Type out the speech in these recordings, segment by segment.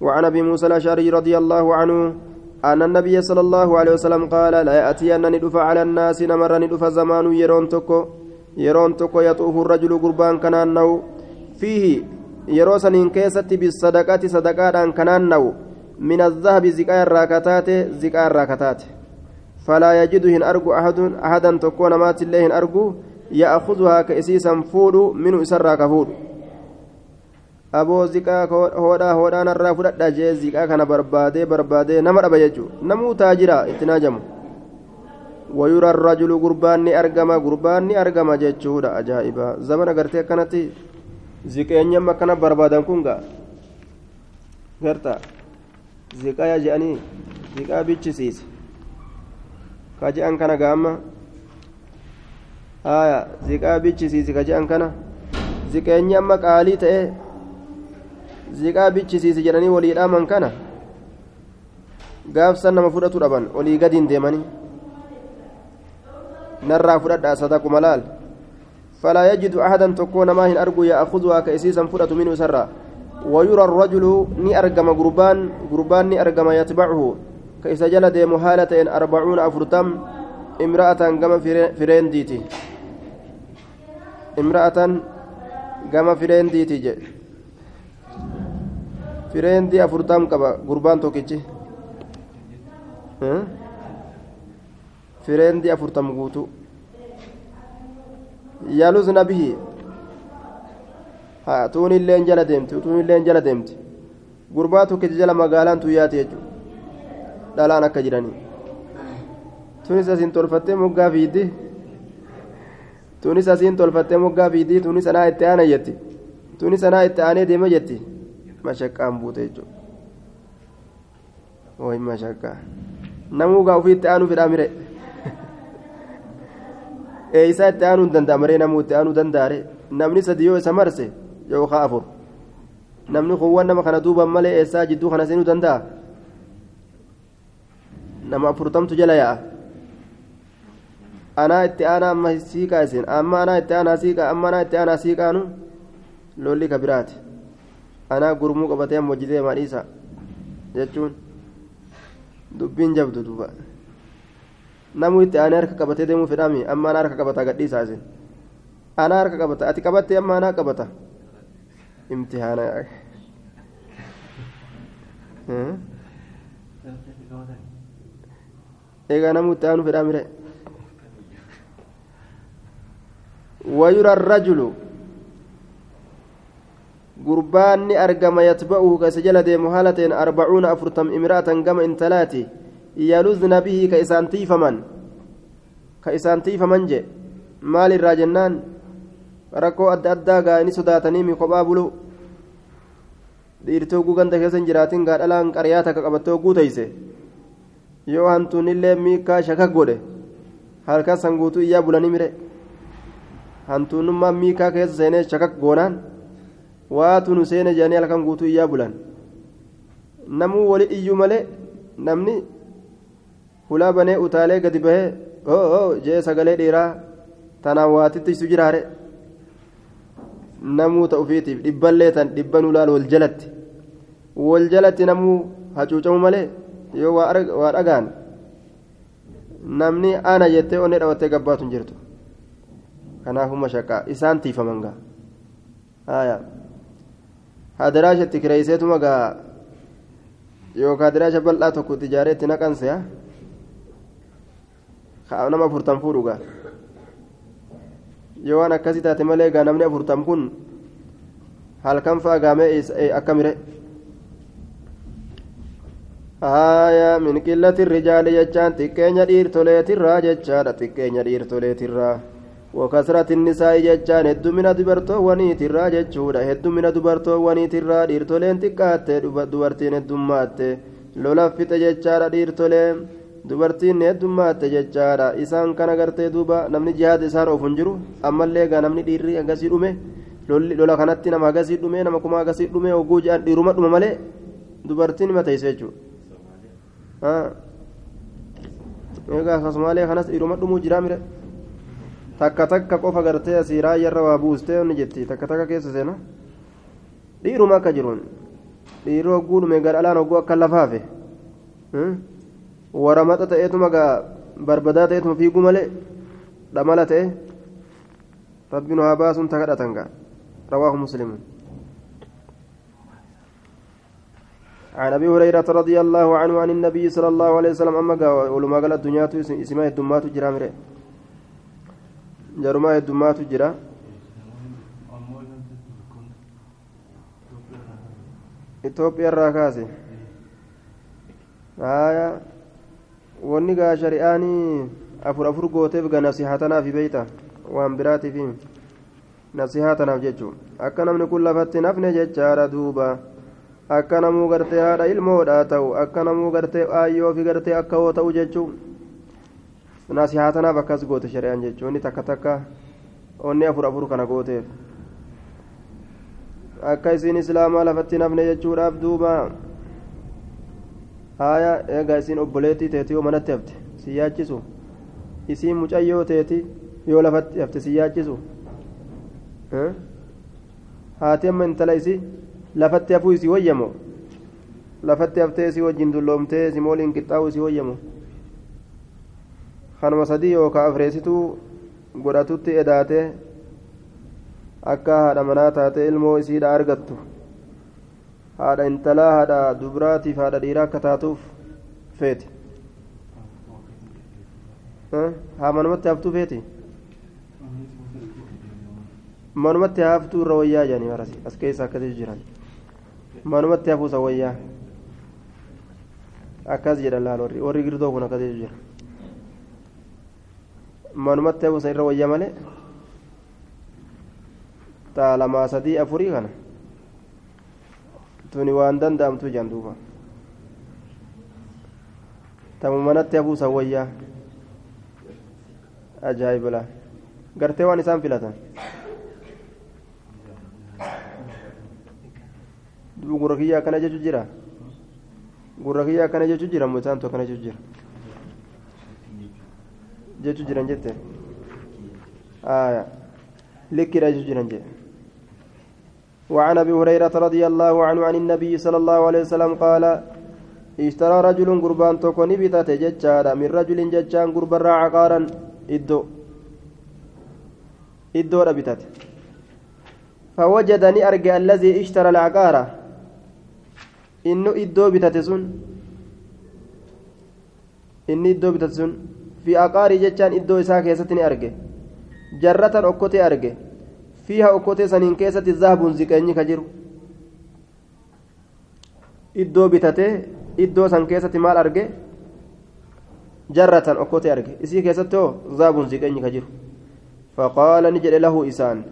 وعن أبي موسى الأشعري رضي الله عنه أن النبي صلى الله عليه وسلم قال لا يأتي أن ندف على الناس نمر ندف زمان يرون تكو يرون تكو يطوف الرجل قربان كنانه فيه يروسن كيست بالصدقات صدقات كنانه من الذهب زكاء الراكتات زكاء الراكتات فلا يجدهن أرجو أحد أحدا تكون مات الله أرجو يأخذها كأسيسا فود من إسرا كفود aboo ziqaa hoodhaa hoodhaan irraa fudhadha jee ziqaa kana barbaadee barbaadee nama dhaba jechuudha. Namuu taajira itti naajamu wayura rajulu gurbaan ni argama gurbaan ni argama jechuudha ajaa'iba zamana gartee akkanatti ziqeenyam akkana barbaadan kun gaa. Garta ziqaa je'anii ziqaa bichisiise ka je'an kana gaamma. Ziqaa bichisiise ka je'an kana. Ziqeenyi amma qaalii ta'e ziqaa bichisiisi jedhanii walii dhaaman kana gaafsan nama fudhatu dhaban olii gadiin deemanii narraa fudhadhaa sadaquma laal فلا يجد أحدا تكون ما هن أرجو يأخذها كأسيسا فرأت منه سرا ويرى الرجل ني أرجم قربان قربان ني أرجم يتبعه كإذا جلد مهالة أربعون أفرتم امرأة قام فرين ديتي امرأة قام فرين ديتي fireendii afurtaam qaba gurbaan tokkichi fireendii afurtam guutu yaaluzna bihi tuun illeen jala deemti tuun illeen jala deemti gurbaa tokkichi jala magaalaan tuyyaati jechuudha dhalaan akka jiranii tunis asiin tolfattee moggaa fiiddi tunis asiin tolfattee moggaa fiiddi tunis anaa itti aana jetti tunis anaa itti aanee deema jetti. mashaqqaan buute jechuudha wayi mashaqqaa namuu gaa ofiitti aanuu fedhaa mire eeysaa itti aanuu hin danda'a maree namuu itti aanuu danda'a namni sadi yoo isa marse yookaan afur namni kuuwwan nama kana duuban malee eessaa jidduu kana seenuu danda'a nama afurtamtu jala yaa'a anaa itti aanaa amma siiqaa isin amma anaa itti aanaa siiqaa amma itti lolli ka biraati. anaa gurmuu qabatee amma hojii deemaa dhiisa jechuun dubbiin jabdu duuba namuu itti aanee harka qabatee deemuu fedhami amma anaa harka qabataa gadhiisaa isin anaa harka qabata ati qabattee amma anaa qabata imtihaana eegaa namuu itti aanuu fedhamire ويرى الرجل gurbaan ni argama yatba'uhu ka isa jala deemu haala ta'een arbacuuna afurtam imra'atan gama intalaati yaluzna bihi ka isaan tiifaman ka isaan tiifaman je maal irraa jennaan rakkoo adda addaa gaa'ini sodaatanii mi kophaa bulu dhiirtoo guganda keessa hin jiraatin gaadhalaan qaryaa takka qabattoo guuteyse yoo hantuunillee miikaa shakak godhe halkan san guutuu iyyaa bulanii mire hantuunummaan miikaa keessa seenee shakak goonaan waatu nu seene jedhanii halkan guutuu iyyaa bulan namuu wali iyyuu malee namni hulaa banee utaalee gadi bahee oo jee sagalee dhiiraa tanaan waatitti isu jiraare namuu ta'ufiitiif dhibballee tan dhibban ulaal wal jalatti wal jalatti namuu hacuucamu malee yoo waa dhagaan namni ana jettee onnee dhawattee gabbaatu hin jirtu kanaafuma shaqaa isaan tiifaman gaa hadaraasha bal'aa tokko itti ijaaree itti naqanse haa nama afurtan fuudhu gaa yoo waan akkasii taate malee gaa namni afurtan kun halkan fa'aa gaamee akka mire haaya min qillati rijaali jechaan xiqqeenya dhiirtoleetirraa jechaadha xiqqeenya dhiirtoleetirraa وكثرة النساء ججان هدومنا دبرتووني ترى ججودا هدومنا دبرتووني ترى تكات دبرتين هدومات لولا فت ججارا ديرتولين dubartiin heddummaate jechaadha isaan kana gartee duuba namni jihaada isaan oofu hin jiru ammallee gaa namni dhiirri agasii dhume lola kanatti nama agasii dhume nama kuma agasii dhume oguu jedhan dhiiruma dhuma malee dubartiin hima teesse jechuudha egaa akkasumaalee kanas dhiiruma dhumuu jira mire. Takka takka qofa gartee asii raayyarra waa buustee ni jetti takka takka keessa seena dhiiruma akka jiruun dhiirri hogguu dhume gadhalaan hogguu akka lafaafe waramaxa ta'eetuma gaa barbadaa ta'eetuma fiiguu malee dhamala ta'e rabbiin haa baasuun takadhatan gaa rawaahu muslimuun عن ابي هريره رضي الله عنه عن النبي صلى الله عليه وسلم اما ولما قال الدنيا اسمها الدمات جرامر jarumaa heddummaatu jira. Itoophiyaarraa kaase. Haya wanni gaa shari'aanii afur afur gooteef ga nasihaatanaaf beeyta? Waan biraatiif nasihaatanaaf jechuu akka namni kun lafatti nafne jechaadha duuba. Akka namuu gartee haadha ilmoodha ta'u. Akka namuu gartee aayyoo fi gartee akka hoo ta'u jechuu nasihaa tanaaf akkas goote shari'aan jechuun takka takka onni afur afur kana gooteef. akka isiin islaamaa lafatti nafne jechuudhaaf duuba haaya eegaa isiin obboleettii teeti yoo manatti hafte si yaachisu isiin mucayyoo teeti yoo lafatti hafte si yaachisu haati amma intala isi lafatti hafuu isii wayyamu lafatti haftee isii wajjin dulloomtee isii mooliin qixxaa'u isii wayyamu kanuma sadii yookaan afreesituu godhatutti edaatee akka haadha manaa taate ilmoo isiidha argattu haadha intalaa haadha dubaraatiif haadha dhiiraa akka taatuuf feeti haa manumatti haftuu feeti manumatti haftuu irra wayyaa jedhanii marasi as keessa akkasii jiran manumatti hafuusa wayyaa akkas jedhan laal warri girdoo kun akkasii jira manumatti hafuusa irra wayyaa malee? Taa lamaa sadii afurii kana. Tuni waan danda'amtu jedhan duuba. Tamu manatti hafuusa wayyaa. Ajaa'ibala gartee waan isaan filatan. Gurra kiyya akkana jechu jira? Gurra kiyya akkana jechu jira moo isaantu akkana jechu jira jechu jiran jette? Likkiidha jechu jiran jee وعن ابي هريره رضي الله عنه عن النبي صلى الله عليه وسلم قال اشترى رجل قربان تكوني بتات ججارا من رجل ججان قربان عقارا إدو إدو ربتات فوجدني أرجع الذي اشترى العقار إنه إدو بتاتسون إني إدو بتاتسون في عقار ججان إدو إساك يستني أرجع جرة أكوتي أرجع فيها أكوتي سنين كيسة الذهب زكاني كجرو إدو بتاتي iddoo san keessatti maal arge jarratan okkote arge isii keessatti hoo zaabun ziqeenyi ka jiru faqaala ni jedhe lahu isaan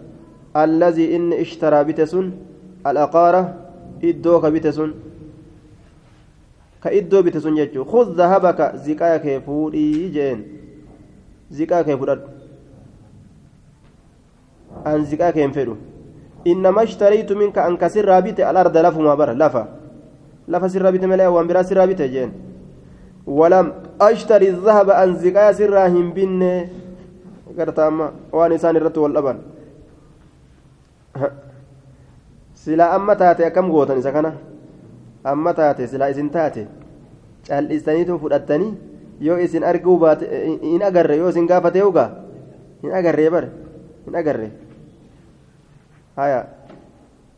allazii inni ishtaraa bite sun alaqaara iddoo ka bite sun jeen ziqaa kee fudhadhu an ziqaa kee hin fedhu innama ishtariitu minka an kasirraa bite alarda lafumaa bara lafa lafa sirraa bite malee waan biraa sirraa bite jeen walam ashtari dhahaba an ziqaa sirraa hin binne garta amma waan isaan irratti wal dhaban silaa amma taate akkam gootan isa kana amma taate silaa isin taate cal'istaniitu fudhattanii yoo isin arguu baate hin agarre yoo isin gaafate ugaa hin agarree bare hin agarre. Haya.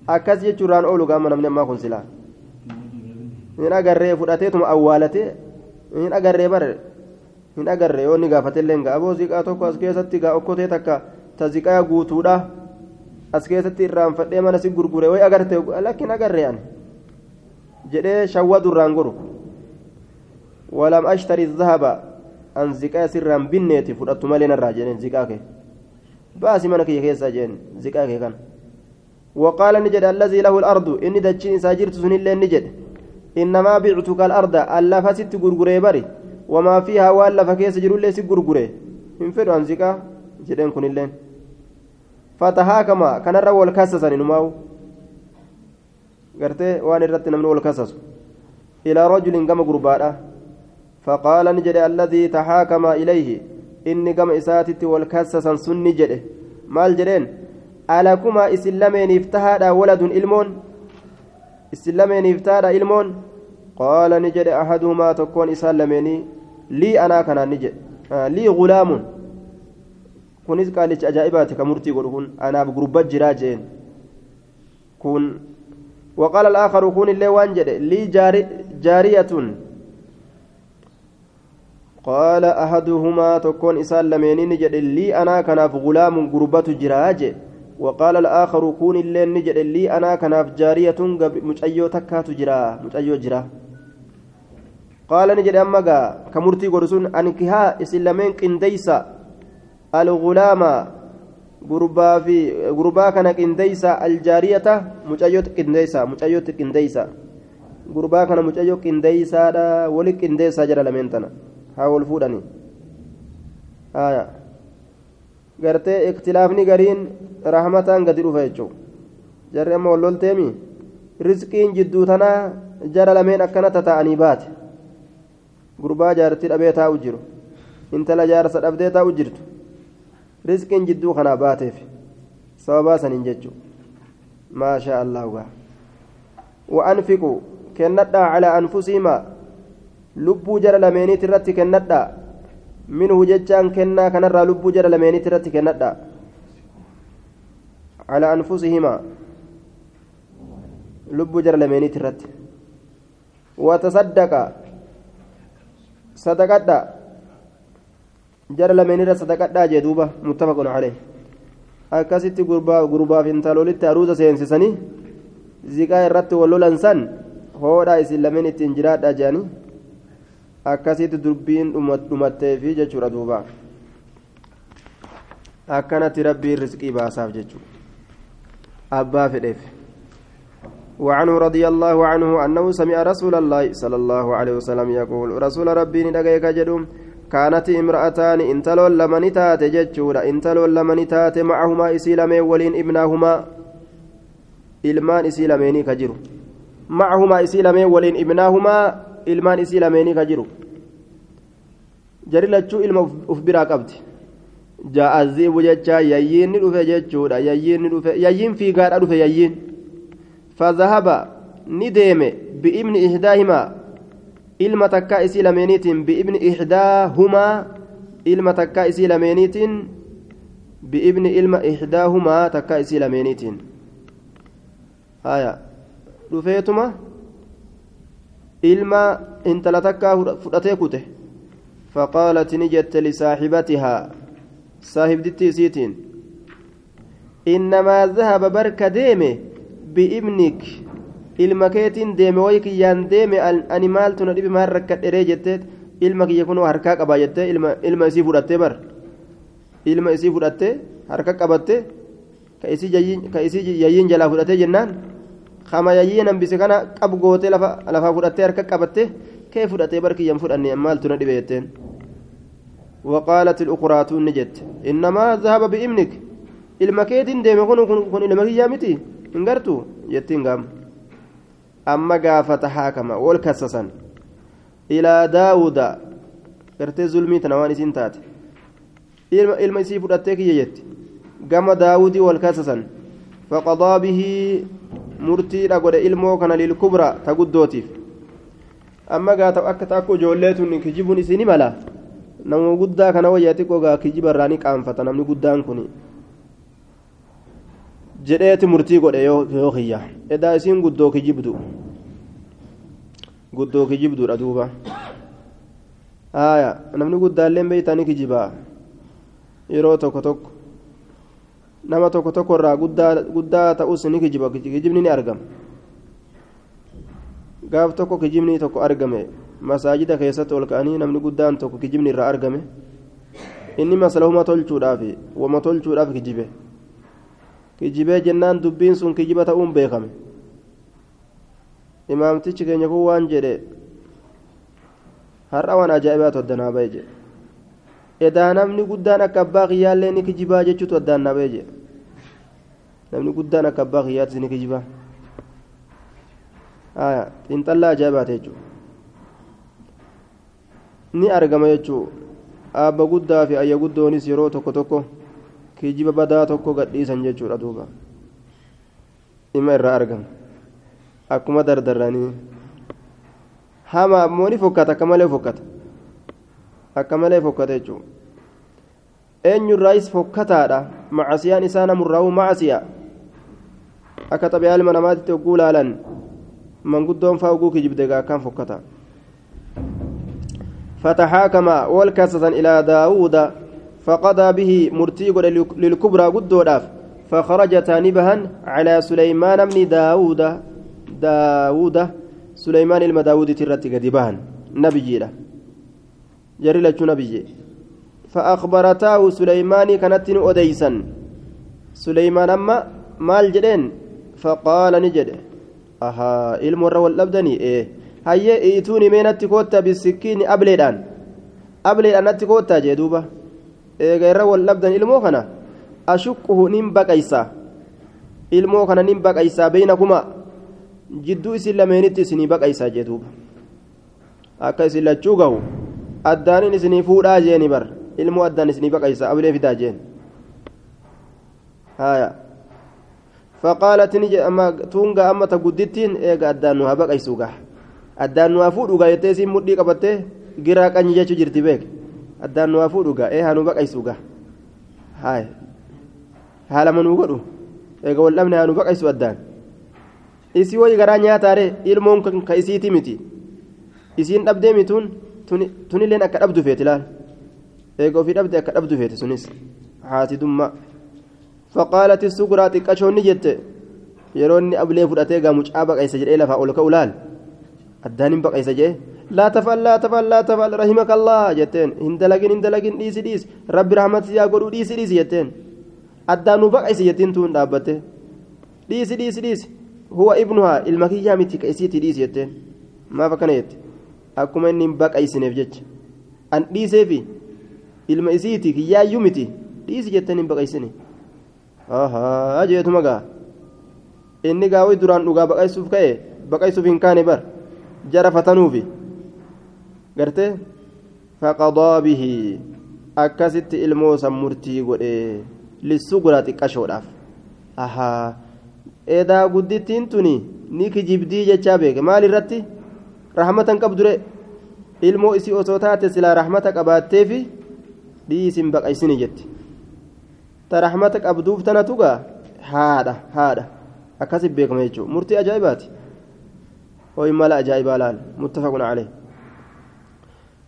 Akkas jechuudhaan oolu gaama namni ammaa kun silaa. Hin agarree fudhateetuma awwaalatee hin agarree bare hin agarree yoo inni gaafatellee gaa. Aboo ziqaa tokko as keessatti gaa okkotee takka ta ziqaa guutuudha. As keessatti irraanfadhee mana si gurgure way agarte lakkin agarree ani. Jedhee shawwa durraan goru ziqaa sirraan binneeti fudhattu malee narraa jedheen ziqaa kee baasi mana kiyya keessaa jeen ziqaa kee kana وقال نجد الذي له الأرض. إني دجين ساجرت سنين نجد. إنما بعتك الأرض. ألا فست غرغري بري. وما فيها وألا فكيس جرول ليس غرغري من فدو عن زكا جدين كن اللين. فتهاكما. كان الرا والكسسن نماو غرتي وأن الرت نمن والكسس. إلى رجل قام غربادا فقال نجد الذي تحاكم إليه إني قام إساتي والكسسن سن نجد مال lameeniif tahaadha waladun ilmoon islameeniif taadha ilmoon qaala ni jedhe ahaduhumaa tokkoon isaan lameenii lii anaa kanaan ni jedhe lii gulaamun kunis qaalicha ajaa'ibaati ka murtii godhu kun anaaf gurba jiraa jeen kun كون اللي وانجد لي جاري جارية قال أحدهما تكون إسال لمينين جد لي أنا كناف غلام قربة جراج وقال الآخر كون اللي نجد لي أنا كناف جارية مجأيو تكات جرا مجأيو جرا. قال نجد أما كمرتي قرسون أنكها إسلامين قنديسا الغلام gurbaa fi gurbaa kana qindeeysa aljaariyata mucayyootti qindeeysa mucayyootti qindeeysa gurbaa kana mucayyoo qindeeysaadha wali qindeessaa jira lameen tana haa wal fuudhanii. Haaya gartee iktilaafni gariin rahmataan gadi dhufa jechuun jarri amma wal lolteemi rizqiin jidduu tanaa jara lameen akkana tataa'anii baate. Gurbaa jaartii dhabee taa'u jiru. Intala jaarsa dhabdee taa'u jirtu. Rizqiin jidduu kanaa baateef sababaa saniin jechuudha. Maashaa allahu gaa. Wa'anfiqu kennadhaa calaa anfusiimaa. لبو جرى لمينيت الرت كندا منه ججان كنا كنرى لبو جرى لمينيت الرت كندا على أنفسهما لبو جرى لمينيت الرت وتصدق صدقت jara lameenirra sadaqadhaa jee duuba muttafaqun calee akkasitti gurbaaf intalolitti aruusa seensisanii ziqaa irratti wal lolan san hoodhaa isin lameen ittiin jiraadhaa jedhanii akkasitti dubbiin dhumatteefi jechuudha duuba akkanatti rabbiin rizqii baasaaf jechuudha abbaa fedheef وعنه رضي الله عنه أنه سمع رسول الله صلى الله عليه وسلم يقول رسول ربي ندقيك جدوم كانت امرأتان انتلون لمن تات جتشورا انتلون لمن تات معهما إسيلمين ولين ابناهما ilmaan isii lameenii ka jiru macahumaa isii lameen waliin ibnaahumaa ilmaan isii lameenii ka jiru jari lachuu ilma uf biraa qabdi jaa'aziibu jechaa yayyiin ni dhufe jechuudha yayyiin ni dhufe yayyiin fiigaadha dhufe yayyiin fazahaba ni deeme bi'ibni ihdaahimaa ilma takkaa isii lameeniitiin bi'ibni ihdaahumaa ilma takkaa isii lameeniitiin bi'ibni ilma ihdaahumaa takkaa isii lameeniitiin haya dhufeetuma ilma intala takkaa fudhatee kute faqaalat ni jette lisaaxibatihaa saahibditti isiitiin innamaa zahaba barka deeme bi'ibnik ilma keetiin deeme wayi kiyyaan deeme ani maaltu na dhibe maal rakkadheree jettee ilma kiyya kunoo harkaa qabaa jettee ilma isii fudhattee bar ilma isii fudhattee harka qabatte ka isii yayyiin jalaa fudhatee jennaan kama yayyiin hambise kana qab gootee lafaa fudhattee harka qabatte bar kiyyan fudhanne maaltu na dhibe jetteen وقالت الأخرى نجت إنما ذهب بإمنك المكيد ديم كن كن المكيا متي انقرتو يتين قام أما قافة حاكمة والكسسا إلى داود قرتي ظلمي تنواني سنتات fudhattee kiyya jetti gama daawudii wal kasasan faqadaa bihi murtiidha godhe ilmoo kana lilkubra ta guddootiif amma gaata akka takku ijoolleetun kijibuun isini mala. Nama guddaa kana wayyaa xiqqoo gaa kijiba irraa ni qaanfata. Namni guddaan kun jedheeti murtii godhe yoo kiyya. Edaa isiin guddoo kijibdu. Guddoo kijibduudha duuba. Haya namni guddaalleen beeytanii kijibaa yeroo tokko tokko. Nama tokko tokko irraa guddaa ta'us ni kijiba. Kijibni ni argama gaaf tokko kijibni tokko argame masaajida keessatti ol ka'anii namni guddaan tokko kijibni irraa argame inni maslahuma tolchuudhaaf wama tolchuudhaaf kijibe kijibee jennaan dubbiin sun kijiba ta'uun beekame imaamtichi keenya kun waan jedhe har'a waan ajaa'ibaatu addanaa ba'e jedhe edaa namni guddaan akka abbaa kiyyaallee ni kijibaa jechuutu addaan nabee jedhe namni guddaan akka abbaa kiyyaattis ni kijibaa xiinxallaa ajaa'ibaate jechuudha. Ni argama jechuudha. Abba guddaa fi ayya guddoonis yeroo tokko tokko kijiba badaa tokko gadhiisan jechuudha duuba. Dhimma irraa argama. Akkuma dardarranii. Hama ammoo ni fokkata akka malee fokkata. Akka malee fokkata jechuudha. Eenyurraayis fokkataadha? Macasiyaan isaa namurraa'u macasiyaa? Akka xabiyaa ilma namaatitti hogguu laalan manguddoon faa oguu kijibde gaakkaan fokkata فتحاكم والكسة إلى داود فقضى به مرتيق للكبرى قدو فخرج تانبها على سليمان بن داود داود سليمان الما داود ترت قدبان نبي له جري لك نبي فأخبرته سليمان كانت أديسا سليمان أما مال جدين فقال نجد أها علم الرول الأبدني إيه هيا إيتوني من التكوتا بالسكين أبليدان أبليدان التكوتا جدوبة إيه غير الرول الأبدن علمو خنا أشكه نم بقيسا ilmoo kana nin baqaysaa beeynakumaa jidduu isin lameenitti isinii baqaysaa jee duuba akka isin lachuu gahu addaanin isinii fuudhaa jeeni bar ilmoo addaan isinii baqaysaa abilee fidaa jeen haya فقالت نجي أما تونغا أما تقدتين إيغا أدان نوها بقيسوغا أدان نوها فودوغا يتيسي مدي قبته غيرا كان يجي جرتي بيك أدان نوها فودوغا إيه هانو بقيسوغا هاي haala manuu godhu eega wal dhabne haanu baqaysu addaan isii wayi garaa nyaataare ilmoon kan ka isiiti miti isiin dhabdee mituun tunilleen akka dhabdu feeti laal eega ofii dhabde akka dhabdu feeti sunis haati dumma faqaalati suguraa xiqqashoonni jette yeroo inni ablee fudhatee gaa mucaa baqaysa jedhee lafaa ol ka'u laal addaan hin baqaysa jedhee laa tafal laa tafal laa tafal rahimaka allah jetteen hin dalagin hin dalagin dhiisi dhiisi rabbi rahmati yaa godhu dhiisi dhiisi jetteen addaan nu baqaysi jettiin tuun dhaabbatte dhiisi dhiisi dhiisi huwa ibnuhaa ilma kiyyaa miti ka isiitti dhiisi jetteen maaf akkana jette akkuma inni hin baqaysineef ahaa jeetuma gaa inni gaawwi duraan dhugaa baqaysuuf ka'e baqaysuuf hin kaane bar jara fatanuufi gartee faqadaa bihi akkasitti ilmoo san murtii godhee lissuguraa xiqqashoodhaaf ahaa eedaa guddittiin tuni ni kijibdii jechaa beeke maal irratti rahmatan qabdure ilmoo isii osoo taate silaa rahmata qabaatteefi dhiisin baqaysini jetti ta rahmata qabduuf tanatu gaa haadha haadha. Akkasit beekama jechuudha. Murtii ajaa'ibaati. Hoy mala ajaa'ibaa laal? Muttafaqun calee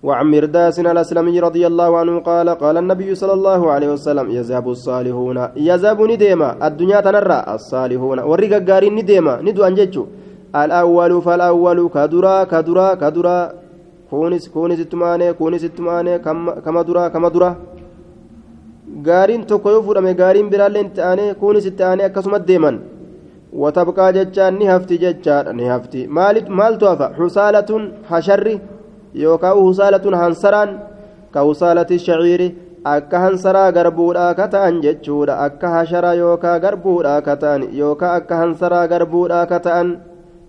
وعن مرداس الأسلمي رضي الله عنه قال قال النبي صلى الله عليه وسلم يذهب الصالحون يذهب نديما الدنيا تنرى الصالحون ورقا قارين نديما ندو أنججو الأول فالأول كدرا كدرا كدرا كونس كونس التمانة كونس التمانة كما درا كما درا gaariin tokko yoo fudhame gaariin biraallee itti aanee kunis itti aanee akkasumas deeman. Watabqaa jechaan ni hafti jechaadha ni hafti. Maaltu hafa? Husaalatun hasharri yookaan husaalatun hansaraan? Ka husaalati shaciiri akka hansaraa garbuudhaa ka ta'an jechuudha. Akka hashara yookaan garbuudhaa ka ta'an yookaan akka hansaraa garbuudhaa ka ta'an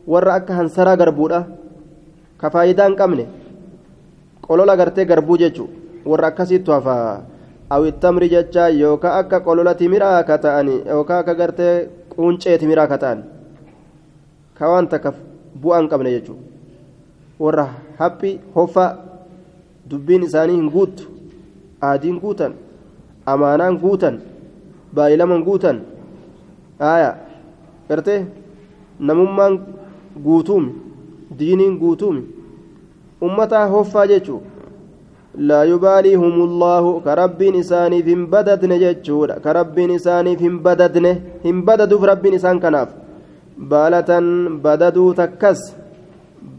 warra akka hansaraa garbuudha. Ka faayidaa hin qabne qolola gartee garbuu jechuudha. Warra akkasiitu hafaa. Awwittamri jechaa yookaan akka qolola timiraa ka ta'an yookaan akka gartee quuncee timiraa ka ta'an ka waan takka bu'aa hin qabne jechuudha. warra haphi hoffa dubbiin isaanii hin guuttu aadiin guutan amaanaan guutan baay'ilaman guutan aya gartee namummaan guutuumi diiniin guutuumi ummataa hoffaa jechuu laa yubaaliihum ullaahu ka rabbiin isaaniif hin badadne jechuudha ka rabbiin isaaniif hin badadne hin badaduuf rabbiin isaan kanaaf baalatan badaduu takkas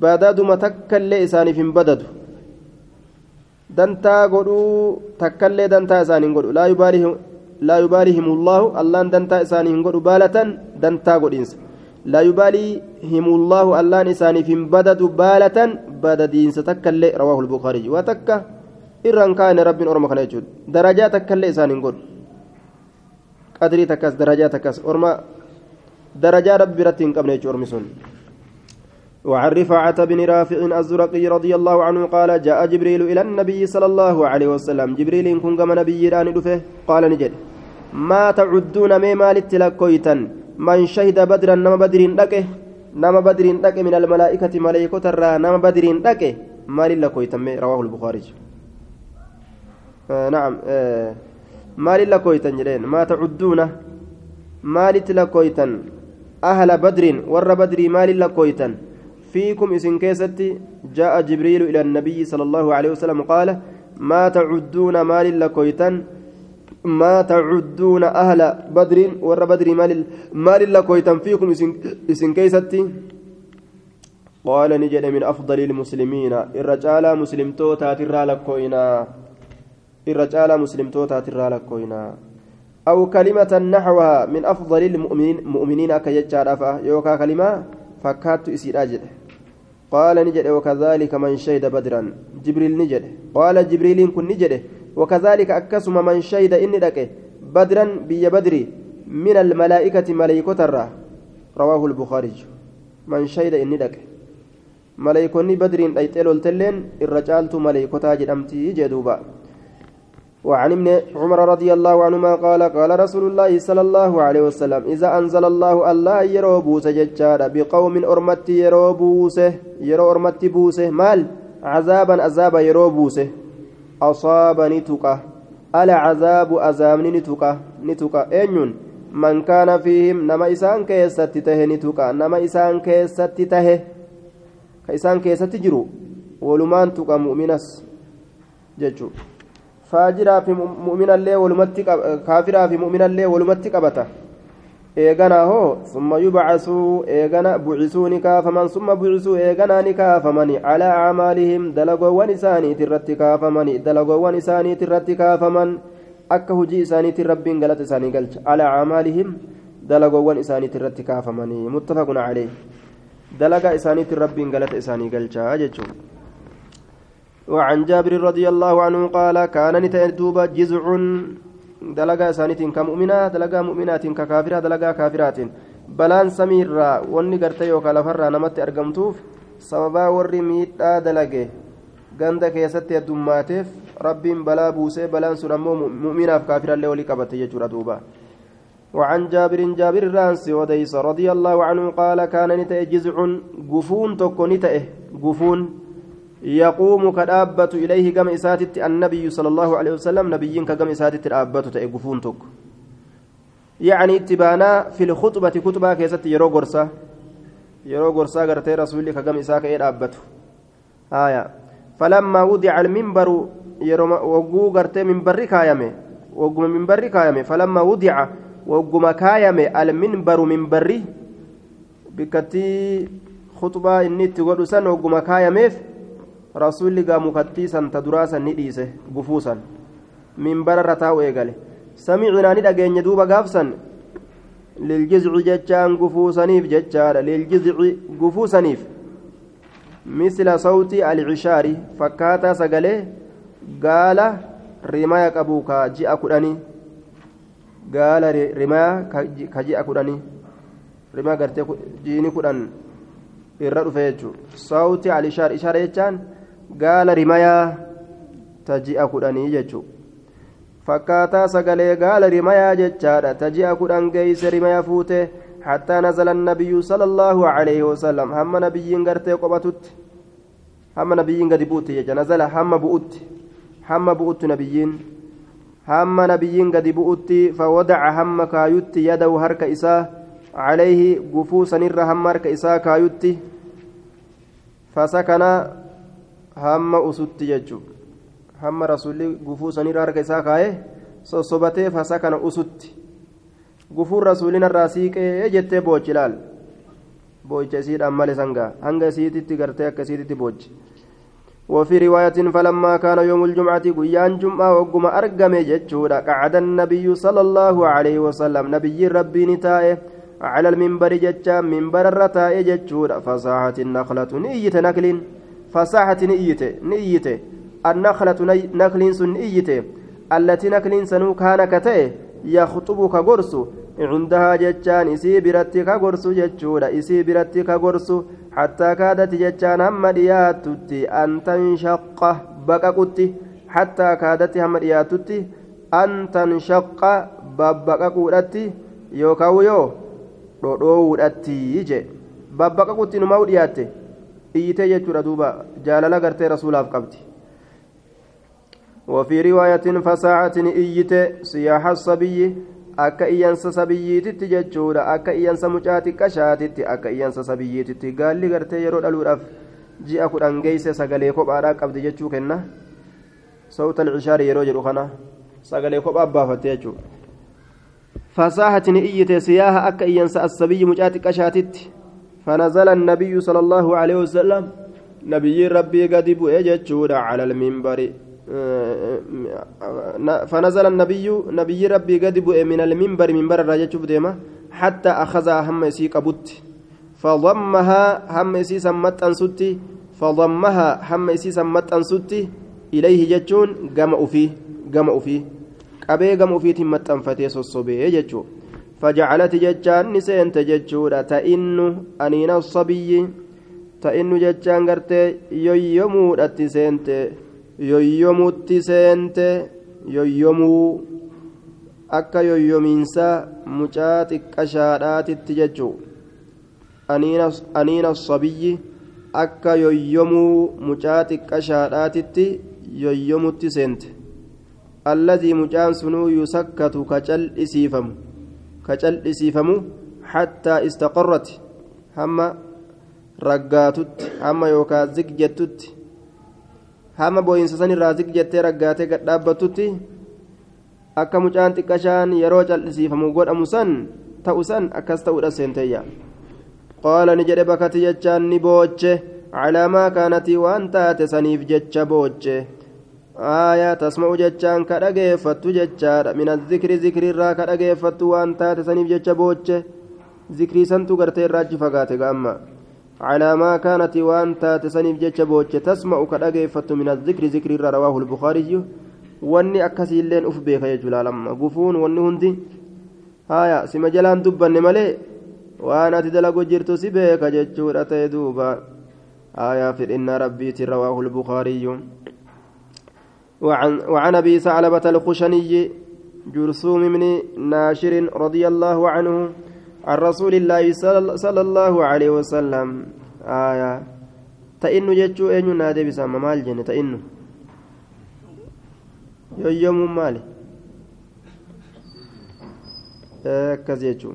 badaduma takkallee isaaniif hin badadu dantaa godhuu takkallee dantaa isaanii hin godhu laa yubaaliihim ullaahu allaan dantaa isaanii hin godhu baalatan dantaa godhiinsa laa yubaaliihim ullaahu allaan isaaniif hin badadu baalatan badadiinsa takkallee rawaahu lbukaariy waa takka irraan kaane rabbiin orma kana jechuudha darajaa takkallee isaanii hin godhu qadrii takkas darajaa takkas orma darajaa rabbi biratti hin qabne jechuudha ormi sun وعن رفاعة بن رافع الزرقي رضي الله عنه قال جاء جبريل إلى النبي صلى الله عليه وسلم جبريل كن نبي قال نجد ما تعدون من شهد بدرا نما بدر maleeykota irraa nama badriin dhaqe maaliin lakkooytame rawaahu lbukaarij نعم maaliin lakkooytan jedheen maa tacudduuna maalitti lakkooytan ahla badriin warra badrii maaliin lakkooytan فيكم isin keessatti جاء جبريل إلى النبي صلى الله عليه وسلم قال ما تعدون maal lakkooytan ما تعدون أهل بدر warra badrii maal maal lakkooytan فيكم isin keessatti؟ قال ni jedhe من أفضل المسلمين. الرجال مسلم توتا ترى لكوينا الرجال مسلم توتا ترى لكوينا أو كلمة نحوها من أفضل المؤمنين مؤمنين كيجار يوكا كلمة فكات إسير أجل قال نجد وكذلك من شهد بدرا جبريل نجد قال جبريل كن نجد وكذلك أكسم من شهد إني لك بدرا بي بدري من الملائكة ملائكة الرا رواه البخاري من شهد إني لك ملائكوني بدرين أيتلو التلين الرجال ملائكة جدمتي جدوبا وعن ابن عمر رضي الله عنهما قال قال رسول الله صلى الله عليه وسلم إذا أنزل الله الله يرو بوسه ججارا بقوم أرمت يرو بوسه يرو أرمت بوسه مال؟ عذابا عذابا يرو بوسه. أصاب نتقى ألا عذاب أزامن نتقى نتقى أين من كان فيهم؟ نما إسان كيست ته نتقى نما إسان كيست ته كإسان كيست جرو. ولمان تقى مؤمنس. ججو. Faajiraa fi mu'minallee walumatti kaafiraa fi mu'minallee walumatti qabata eeganaa hoo summa yubcasuu eegana bucisuu ni kaafaman summa bucisuu eeganaa ni kaafamani calaa acmaalihim dalagoowwan isaaniiti irratti kaafamani dalagoowwan isaaniiti irratti kaafaman akka hujii isaaniitiin rabbiin galata isaanii galcha calaa acmaalihim dalagoowwan isaaniiti irratti kaafamanii muttafaqun calee dalagaa isaaniitiin rabbiin galata isaanii galchaa jechuudha وعن جابر رضي الله عنه قال كان نتأدوب جزع. دلقا سانيت كمؤمنة دلقا مؤمنات ككافرة دلقا كافرات بلان سميرا وني قرتي وكالا فرا نمت أرقمتوف سببا وري ميتا دلقه ganda keessatti heddummateef rabbiin balaa buusee balaan sun ammoo mu'minaaf kaafirallee walii qabate jechuudha وعن جابر جابر رانس وديس رضي الله عنه قال كان نتأ جزع. قفون تكو نتأ قفون يقوم كدابة إليه كما إساتت النبي صلى الله عليه وسلم نبيين كما إساتت الأبة تأقفون تك يعني اتبانا في الخطبة كتبة كيست يرو قرصة يرو قرصة قرتي رسولي كما إساك إيه أبته آية فلما وضع المنبر يرو وقو قرتي منبر كايمه وقو منبر كايمه فلما وضع وقو كايمه المنبر منبري بكتي خطبة إني تقول سن وقو كايمه rasuulli gaa mukattii san ta duraa san ni dhiise gufuu san minbararra taa'u eegale samicinaa ni dhageenya duuba gaafsan liljizci jechaan gufuusaniif jechaadha liljizci gufuusaniif misla sawti alcishaari fakkaataa sagalee gaala rimaya qabu ka ji'a kudhanii gaala rimaya ka ji'a kudhanii rimaya gartee jiini kudhan irra dhufe jechuu sawti alishaar ishaara jechaan gaala rimayaa ta ji'a kudhanii jechuu fakkaataa sagalee gaala rimayaa jechaadha. Ta ji'a kudhan geeyse rimaya fuute حتى نزل النبي صلى الله عليه وسلم هم نبيين غرتي قبتت هم نبيين قد بوت نزل هم بؤت هم بؤت نبيين هم نبيين قد بؤت فوضع هم كايت يده هرك إساه عليه قفوسا نر هم هرك إساه كايت فسكن hamma usutti jechuudha hamma rasuulli gufuu sanirra harka isaa kaa'ee sossobatee fasa kana usutti gufuun rasuulina irraa siiqee jettee boochi ilaal boocha isiidhaan male sangaa hanga isiititti gartee akka isiititti boochi وفي رواية فلما كان يوم الجمعة قيان جمعة وقم أرقم جتشودا قعد النبي صلى الله عليه وسلم نبي ربي نتائه على المنبر جتشا منبر الرتائه جتشودا فصاحت النخلة نية نكل fasaahati ni iyyite ni iyyite annaklatu nakliin sun ni iyyite allatii nakliin sanuu kaana ka ta'e yakxubu ka gorsu cundahaa jechaan isii biratti ka gorsu jechuudha isii biratti ka gorsu hattaa kaadati jechaan hamma dhiyaatutti an tanshaqa baqaqutti hattaa kaadatti hamma dhiyaatutti an tanshaqa babbaqaquudhatti yookaan yoo dhodhoowuudhatti je babbaqaqutti numaa'u dhiyaatte. Iyyitee jechuudha duuba jaalala gartee rasuulaaf qabdi وفي رواية فساعة إيت سياح الصبي akka iyyansa sabiyyiititti jechuudha akka iyyansa mucaa xiqqashaatitti akka iyyansa sabiyyiititti gaalli gartee yeroo dhaluudhaaf ji'a kudhan geeyse sagalee kophaadhaa qabdi jechuu kenna sawta alcishaari yeroo jedhu kana sagalee kophaa baafatte jechuudha fasaahatin iyyite siyaaha akka iyyansa assabiyyi mucaa xiqqashaatitti فنزل النبي صلى الله عليه وسلم نبي ربي قد بؤجت على المنبر. فنزل النبي نبي ربي قد من المنبر منبر الرجل ديما حتى أخذها هم يسي قبت فضمها هم يسي سمت أنسوتي فضمها هم يسي سمت أنسوتي إليه جتون قمأ فيه قمأ فيه qabee gama ofiitiin maxxanfatee sossobee jechuu fajacalati jechaan ni seente jechuudha ta'innu aniina sabiyyi ta'innu jechaan gartee yoyyomuudhatti seente yoyyomutti seente yoyyomuu akka yoyyomiinsa mucaa xiqqashaadhaatitti jechuu aniina sabiyyi akka yoyyomuu mucaa xiqqashaadhaatitti yoyyomutti seente alladii mucaan sunuu yusakkatu kacal'isiifamu kacal'isiifamu istaqarrat hamma raggaatutti hamma yookaa zigjettutti hamma booyinsa san irraa zig jettee raggaatee gad dhaabbatutti akka mucaan xiqqashaan yeroo cal'isiifamu godhamu san ta'u san akkas ta'uudha seenteeyya qaala ni jedhe bakati jechaan ni booche calaamaa kaanatii waan taate saniif jecha booche aayaa tasma'u jechaan ka dhageeffattu jechaadha. Mina zikri zikriirraa ka dhageeffattu waan taate saniif jecha booche. Zikrii santu gartee irraa achi fagaate ga'amma. Calaa maa kaanati waan taate saniif jecha booche. Tasma'u ka dhageeffattu mina zikri zikriirraa rawaahu lbukaariyyu wanni akkasiilleen uf beeka jechuudha lamma gufuun wanni hundi haaya sima jalaan dubbanne malee waan ati dalagu jirtu si beeka jechuudha ta'e duuba. Aayaa fidhinnaa rabbiitiin rawaahu lbukaariyyu وعن, وعن أبي ثعلبة الخشني جرثوم بن ناشر رضي الله عنه عن رسول الله صلى الله عليه وسلم. آية. تئن جتشو أين نادي بسام مال جنة تئن يوم مالي. كزيتشو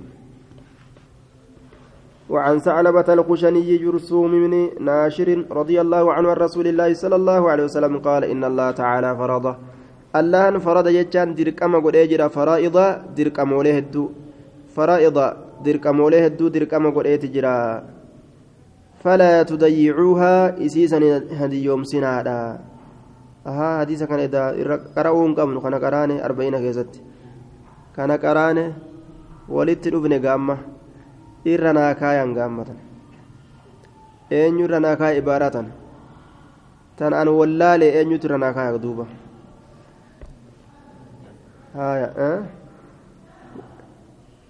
وعن ثعلبة الخشني جرثوم بن ناشر رضي الله عنه عن رسول الله صلى الله عليه وسلم قال إن الله تعالى فرض الله فرض جتشان دركما قد أجر فرائض دركما وليه فرائض dirqamoolee hedduu dirqama godheeti jira falaa tudayyicuuhaa isiisan hadiyyoomsinaadha ahaa hadiisa kana irra qara'uu hin qabnu kana qaraane arba'ina keessatti kana qaraane walitti dhufne gaamma irra naa kaayan gaammatan eenyu irra naa kaaya ibaaratan tan an wallaale eenyutu irra naa kaaya duuba haya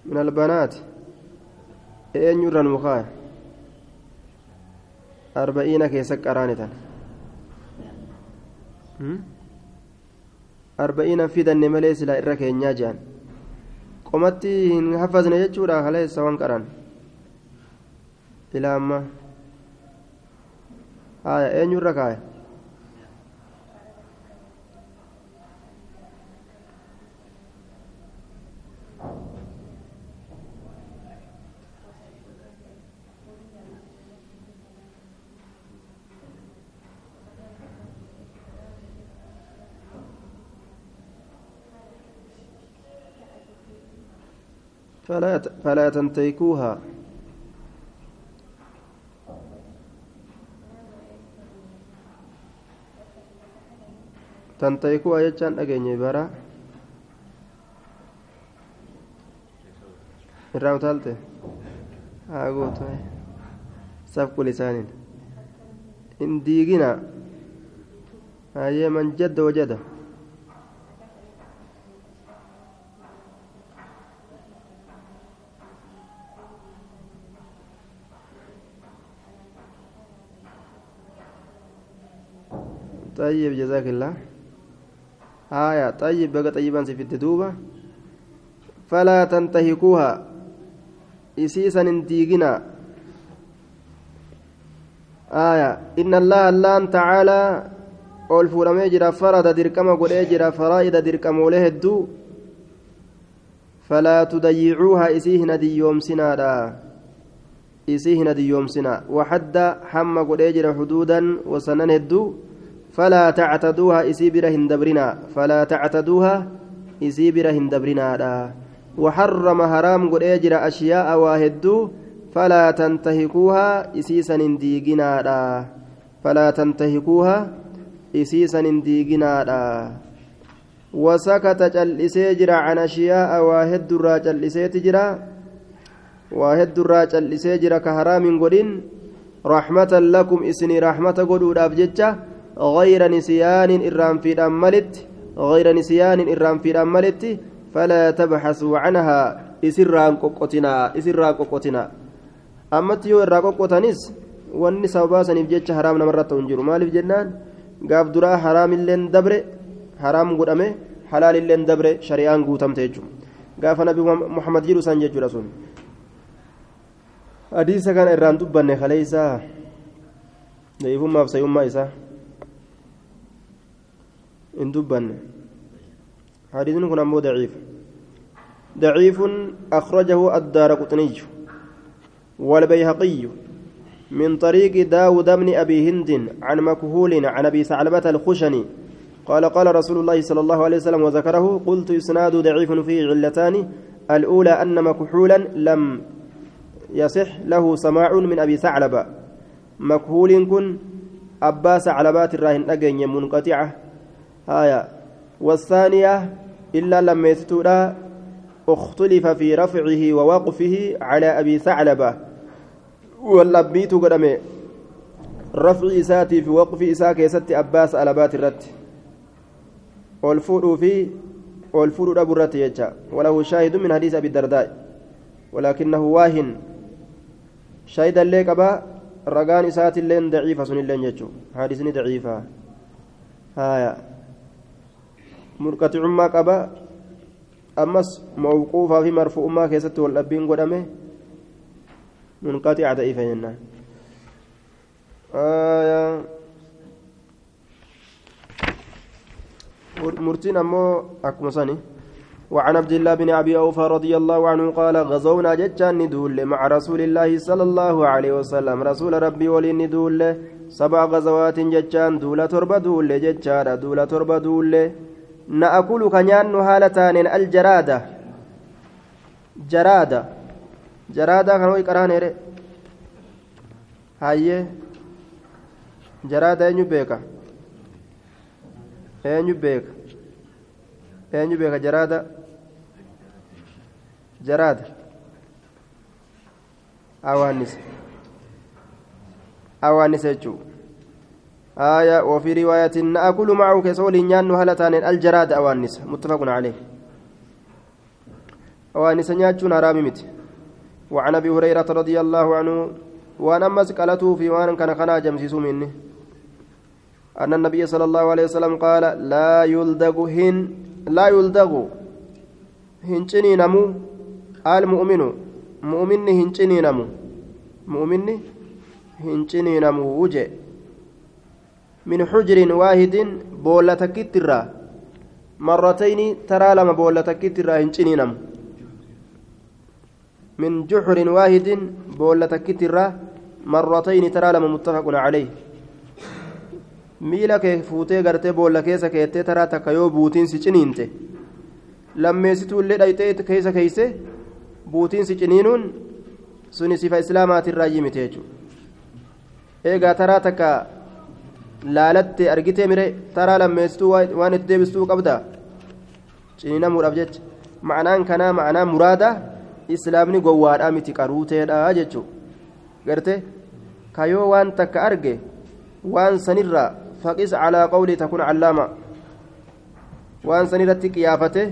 من البنات eenyu irra nuu kaaya arba'iina keessa qaraane tan arba'iina fidanne malee silaa irra keenyaa jehan qomatti hin hafazne jechuudha kaleessa waan qaran ilaa amma haya eenyu irra kaaya فلا فلا تنتهكوها تنتهكوها جتان dhageenye bara irraa utaalte haa gootu safqu lisaaniin hin diigina hayyee man jadda wajada طيب جزاك الله آية طيب بقى طيبا في الدوبة فلا تنتهكوها إسيسا انتيقنا آية إن الله اللان تعالى ol fuudhamee jira farada dirqama godhee jira faraa'ida dirqamoolee hedduu falaa tudayyicuuha isii hin adiyyoomsinaadha isii hin adiyyoomsina waxadda hamma godhee jira xuduudan wasanan hedduu falaa tactaduuha isii bira hin dabrina falaa tactaduuha isii bira hin dabrinaadha وحرم حرام قد أجر أشياء واهدو فلا تنتهكوها إسيسا ديقنا فلا تنتهكوها إسيسا ديقنا وسكت جلسي جرا عن أشياء واهد را جلسي تجرا. واهد را جلسي جرا كهرام قدين. رحمة لكم إسني رحمة قدود أبجتة غير نسيان إرام في الأملت غير نسيان إرام في الأملت فلا تبحثوا عنها isirraan qoqqotinaa isirraa qoqqotinaa ammatti yoo irraa qoqqotanis wanni sababaa saniif jecha haraam namarratti hin jiru maaliif jennaan gaaf duraa haraamilleen dabre haraam godhame halaalilleen dabre shari'aan guutamte jechuudha gaafa nabi muhammad jedhu san jechuudha sun hadiisa kana irraan dubbanne kalee isaa da'iifummaaf sayyummaa isaa Hin dubbanne. Hadiisni kun ammoo daciif. ضعيف أخرجه الدار قطني والبيهقي من طريق داود بن أبي هند عن مكهول عن أبي ثعلبة الخشني قال قال رسول الله صلى الله عليه وسلم وذكره قلت إسناد ضعيف فيه علتان الأولى أن مكحولا لم يصح له سماع من أبي ثعلبة مكهول كن أبا ثعلبات الراهن أجن منقطعة آية. والثانية إلا لم يستوى اختلف في رفعه ووقفه على أبي ثعلبة. واللبيت قدمي رفع إساتي في وقف إساك يستي أباس ألبات الرت. والفور في والفور أبو الرت وله شاهد من حديث أبي الدرداء. ولكنه واهن. شاهدا لك أبا رقان إساتي اللين ضعيفة سن اللين يجو. حديثني ضعيفة. هايا عمك أبا ammas mawquufaa fi marfu'ummaa keessatti wal dhabbiin godhame munqaxica ta'iifa jennaan. Ammoo akkuma sani. وعن عبد الله بن ابي اوفى رضي الله عنه قال غزونا جتان ندول مع رسول الله صلى الله عليه وسلم رسول ربي ولي ندول سبع غزوات جتان دولة تربة دول جتان دولة تربة دول نأكل كنيان هالتان الجرادة. جرادة. جرادة كانوا يقران هيري هاي. جرادة أنيو بيكا. أنيو بيكا. أنيو بيكا جرادة. جرادة. أوانس أوانس يجو. آية وفي رواية نأكل معه كسول نيان هلتان الجراد أوانس متفق عليه. أوانس نياتشون هرامي مت. وعن أبي هريرة رضي الله عنه وأنا مسكلته في وان كان خنا جمسيس مني. أن النبي صلى الله عليه وسلم قال لا يلدغ هن لا يلدغ. هنشني نمو. المؤمن مؤمن هنشني نمو. مؤمن هنشني نمو. وجه. من حجر واحد بولا تكترا مرتين ترى لما بولا تكترا هنشنينم من جحر واحد بولا تكترا مرتين ترى لما متفق عليه miila kee fuutee gartee boolla keessa keettee taraa takka yoo buutiin si ciniinte lammeessituullee dhayxee keessa keeyse buutiin si ciniinuun suni sifa islaamaatirraa yimite jechuudha eegaa taraa takka laalatte argitee mire taraa lammeessituu waan itti deebistuu qabda ciniinamuudhaaf jecha. Ma'anaan kanaa ma'anaa muraada islaamni gowwaadhaa miti qaruuteedha jechuudha garte kayoo waan takka arge waan sanirraa faqis calaa qawlii takun callaama waan sanirratti qiyaafate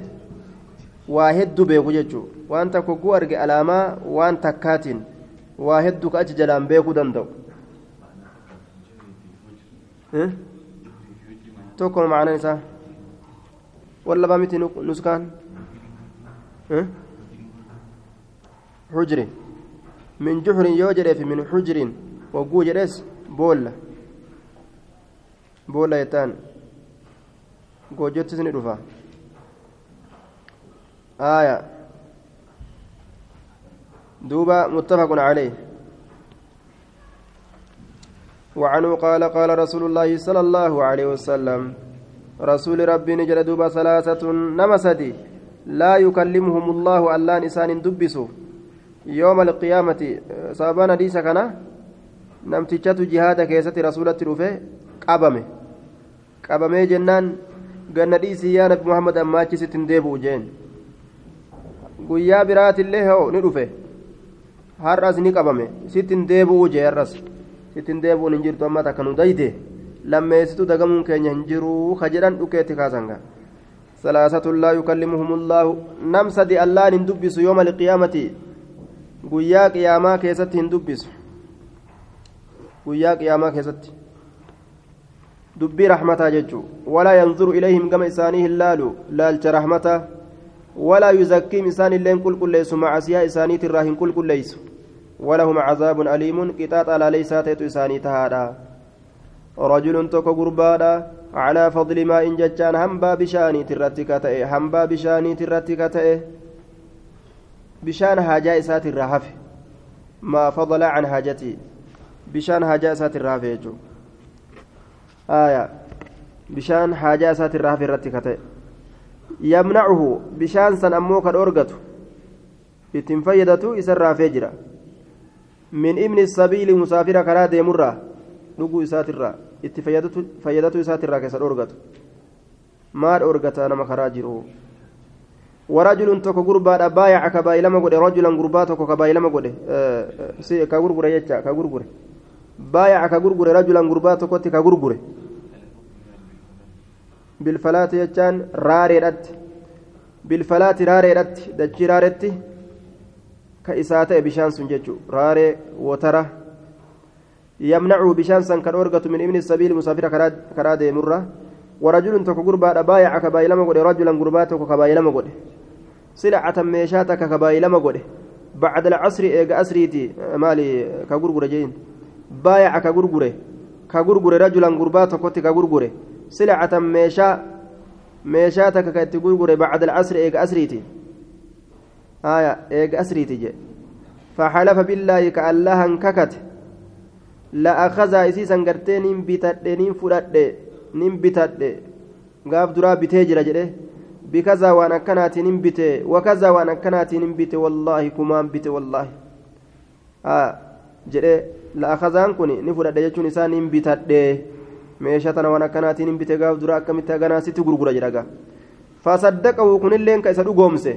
waa hedduu beeku jechuudha waan takka hogguu arge alaamaa waan takkaatiin waa hedduu ka achi jalaan beekuu danda'u. Isaa wallabaa miti nuskaan xujri min juxrin yoo jedheef min xujrin wagguu jedhes boolla boolla jettaan goojjottis ni dhufa آية دوبا متفق عليه وعنه قال قال رسول الله صلى الله عليه وسلم رسول ربي نجر دوبا ثلاثة نمسدي لا يكلمهم الله ألا نسان دبسوا. يوم القيامة سابانا ديسا كان نمتجت جهاد كيسة رسولة رفه قبمه. قبمه جنان ganna dhiisii yaa nabi muhammad ammaachi sittin deebi'u jeen guyyaa biraatillee hoo ni dhufe har'as ni qabame sittin deebi'uun hin jirtu amma takka nu dayde lammeessitu dagamuun keenya hin jiruu ka jedhan dhukeetti kaasanga salaasatu laa yukallimuhum allaahu nam sadi allaan hin dubbisu yooma alqiyaamati guyyaa qiyaamaa keessatti hin dubbisu guyyaa qiyaamaa keessatti dubbii rahmataa jechuu walaa yanzuru ilayhim gama isaanii hin laalu laalcha rahmataa walaa yuzakkiim isaan illeen qulqulleessu macasiyaa isaaniitirraa hin qulqulleeysu ولهم عذاب أليم. قطاط على ليس تيت إساني تهادا. رجل توكو غربادا. على فضل ما إن جتان همبا بشاني ترتك تأي همبا بشاني ترتك تأي بشان حاجة إسات الرهف ما فضل عن حاجتي بشان حاجة إسات الرهف يجو. آية. بشان حاجة إسات الرهف الرتك تأي يمنعه. بشان سن أموك الأرقة ittiin fayyadatu isa irraa hafee jira min ibni sabiili musaafira karaa deemurraa dhuguu isaatirraa itti fayyadatu isaatirraa keessa dhoorgatu maa dhoorgata nama karaa jiru ورجل تكو غربا بايع كباي لما غده رجلا غربا تكو كباي لما غده سي كغرغره يچا كغرغره بايع كغرغره رجلا غربا تكو تي كغرغره بالفلات يچان راريدت بالفلات راريدت دجي راريدت ka isaa ta'e bishaan sun jechuun raaree wotara yamnacu bishaan san kan orgatu min ibni sabiili musaafira karaa deemurra warajulun tokko gurbaadha baayaca ka baay'ilama godhe rajulan gurbaa tokko ka baay'ilama godhe silacatan meeshaa takka ka baay'ilama godhe bacda alcasri eega asriiti maali ka gurgure jein baayaca ka gurgure ka gurgure rajulan gurbaa tokkotti ka gurgure silacatan meeshaa meeshaa takka ka itti gurgure bacda alcasri eega asriiti آية إيج أسريتي جي فحلف بالله كالله انككت لا أخذ إسيسا قرتي نين بتد نين فرد نين بتد قاف درا بتجرى جده. بكذا وأنا كنات نين بته وكذا وأنا كنات نين بته والله كمان بته والله. آه جده لا أخذان كوني نفرد يجون إسان نين بتد meeshatana waan akkanaatiin hin bite gaaf dura akkamitti haganaasitti gurgura jedhaga fasaddaqahu kunilleen ka isa dhugoomse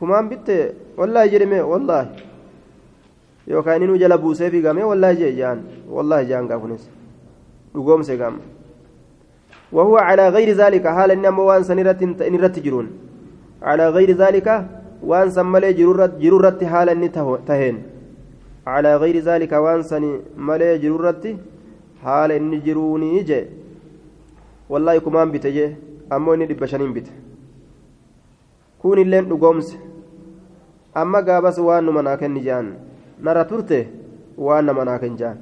kumaan bitte wallaahi jedhame wallaahi yookaan inni jala buusee fiigame wallaahi jee jaan wallaahi jaan gaafunis dhugoomse gaama وهو على غير ذلك حال إن وان سنرت إن رت جرون على غير ذلك وان سملي جرورت جرورت حال إن تهين على غير ذلك وان سنملي جرورت حال إن جروني جي والله كمان بتجي أمو إني دبشانين بت كون اللين dhugoomse. Amma gaabas waan numa naa kenni jaan nara turte waan nama naa kenni jaan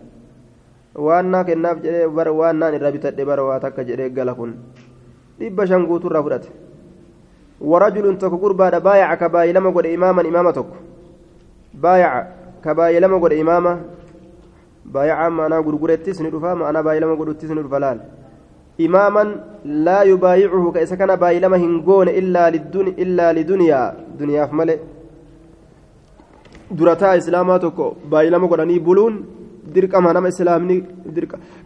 waan naa kennaaf jedhee bara waan naan irra bitadhe bara waa takka jedhee gala kun dhibba shan guuturraa fudhate warajulun tokko gurbaadha baayaca ka baay'ilama godhe imaaman imaama tokko baayaca ka baay'ilama godhe imaama baayacaan ma'anaa gurgurettis ni dhufa ma'anaa baay'ilama godhuttis ni dhufa laal imaaman laa yubaayicuhu ka isa kana baay'ilama hin goone illaa liduniyaa duniyaaf malee durataa islaamaa tokko baay'ilama godhanii buluun dirqama nama islaamni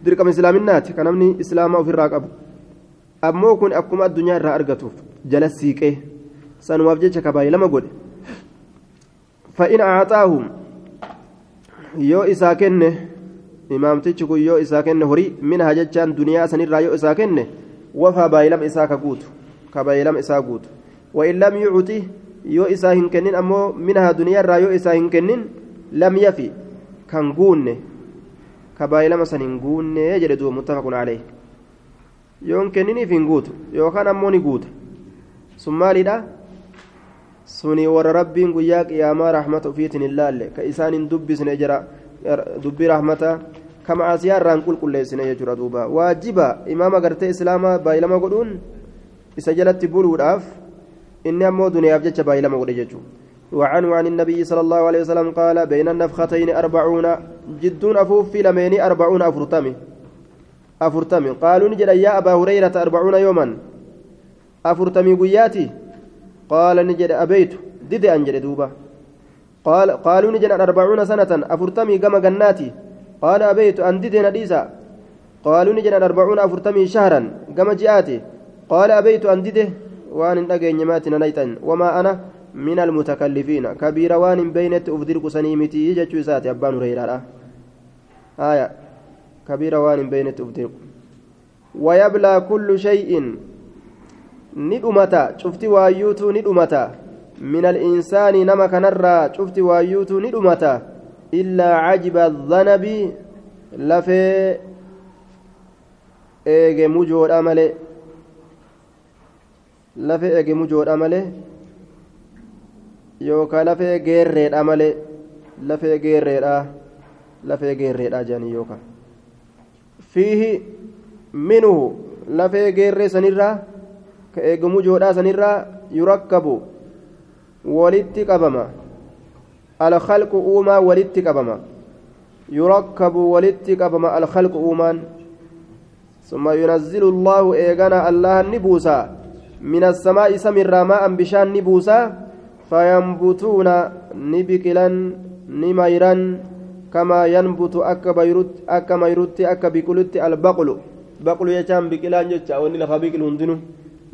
dirqama islaaminaati kan namni islaamaa ofirraa qabu. Ammoo kun akkuma addunyaa irraa argatuuf jala siiqee sanumaaf jecha ka baay'ilama godhe. Fa'in aaxaahu yoo isaa kenne imaamtichi kun yoo isaa kenne horii minha jechaan duniyaa sanirraa yoo isaa kenne wafaa baay'ilama isaa ka guutu ka baay'ilama isaa guutu. Wa'in lam yucuti yoo isaa hin kennin ammoo minaha duniyaarraa yoo isaa hin kennin lam yafi kan guunne ka baay'ilama san hin guunne jedhe duuba muttafaqun calee yoo hin kenniniif hin guutu yookaan ammoo ni guuta sun maalidha suni warra rabbiin guyyaa qiyaamaa rahmata ufiitiin hin laalle ka isaan hin dubbisne jira dubbii rahmata كمعاسيا ران قل قل ليسنا يجرى دوبا واجبا إمام قرتي إسلاما بايلما قلون إسجلت بولوداف إني أمو دنيا بجتش بايلما قل يجو وعنه عن النبي صلى الله عليه وسلم قال بين النفختين أربعون جدون أفوف في لمين أربعون أفرتمي. أفرتمي. قالوا نجد يا أبا هريرة أربعون يوما. أفرتمي قياتي؟ قال نجد أبيت. دد أنجد دوبا. قال قالوا نجد أربعون سنة. أفرتمي قم جناتي؟ قال أبيت أن دد نديسا. قالوا نجد أربعون أفرتمي شهرا. قم جئاتي؟ قال أبيت أن دد وأن أجي نماتنا نيتا وما أنا من المتكلفين كبير وان بينت أفدرك سنيمتي يجتشو ساتي أبان هريرة آية كبير وان بينت أفدرك ويبلى كل شيء ندمتا شفت وايوتو ندمتا من الإنسان نما كنرى شفت وايوتو ندمتا إلا عجب الذنب لفي eege mujoodha malee. Lafe eege mujoodha malee yookaan lafee geerreedha malee lafee geerreedha lafee geerreedha jedhanii yookaan fiihi minuhu lafee geerree sanirraa ka eegamu joodhaa sanirraa yurakkabu walitti qabama alkhalqu uumaa walitti qabama yurakkabu walitti qabama alkhalqu uumaan ثم ينزل الله إيغانا الله نبوسا من السماء سمر ماء بشان نبوسا فينبتون نبكلا نميرا كما ينبت أكا بيروت أكا ميروت أكا بكلت البقل. بقل يجام بكلان جتا وني لفا بكل هندنو.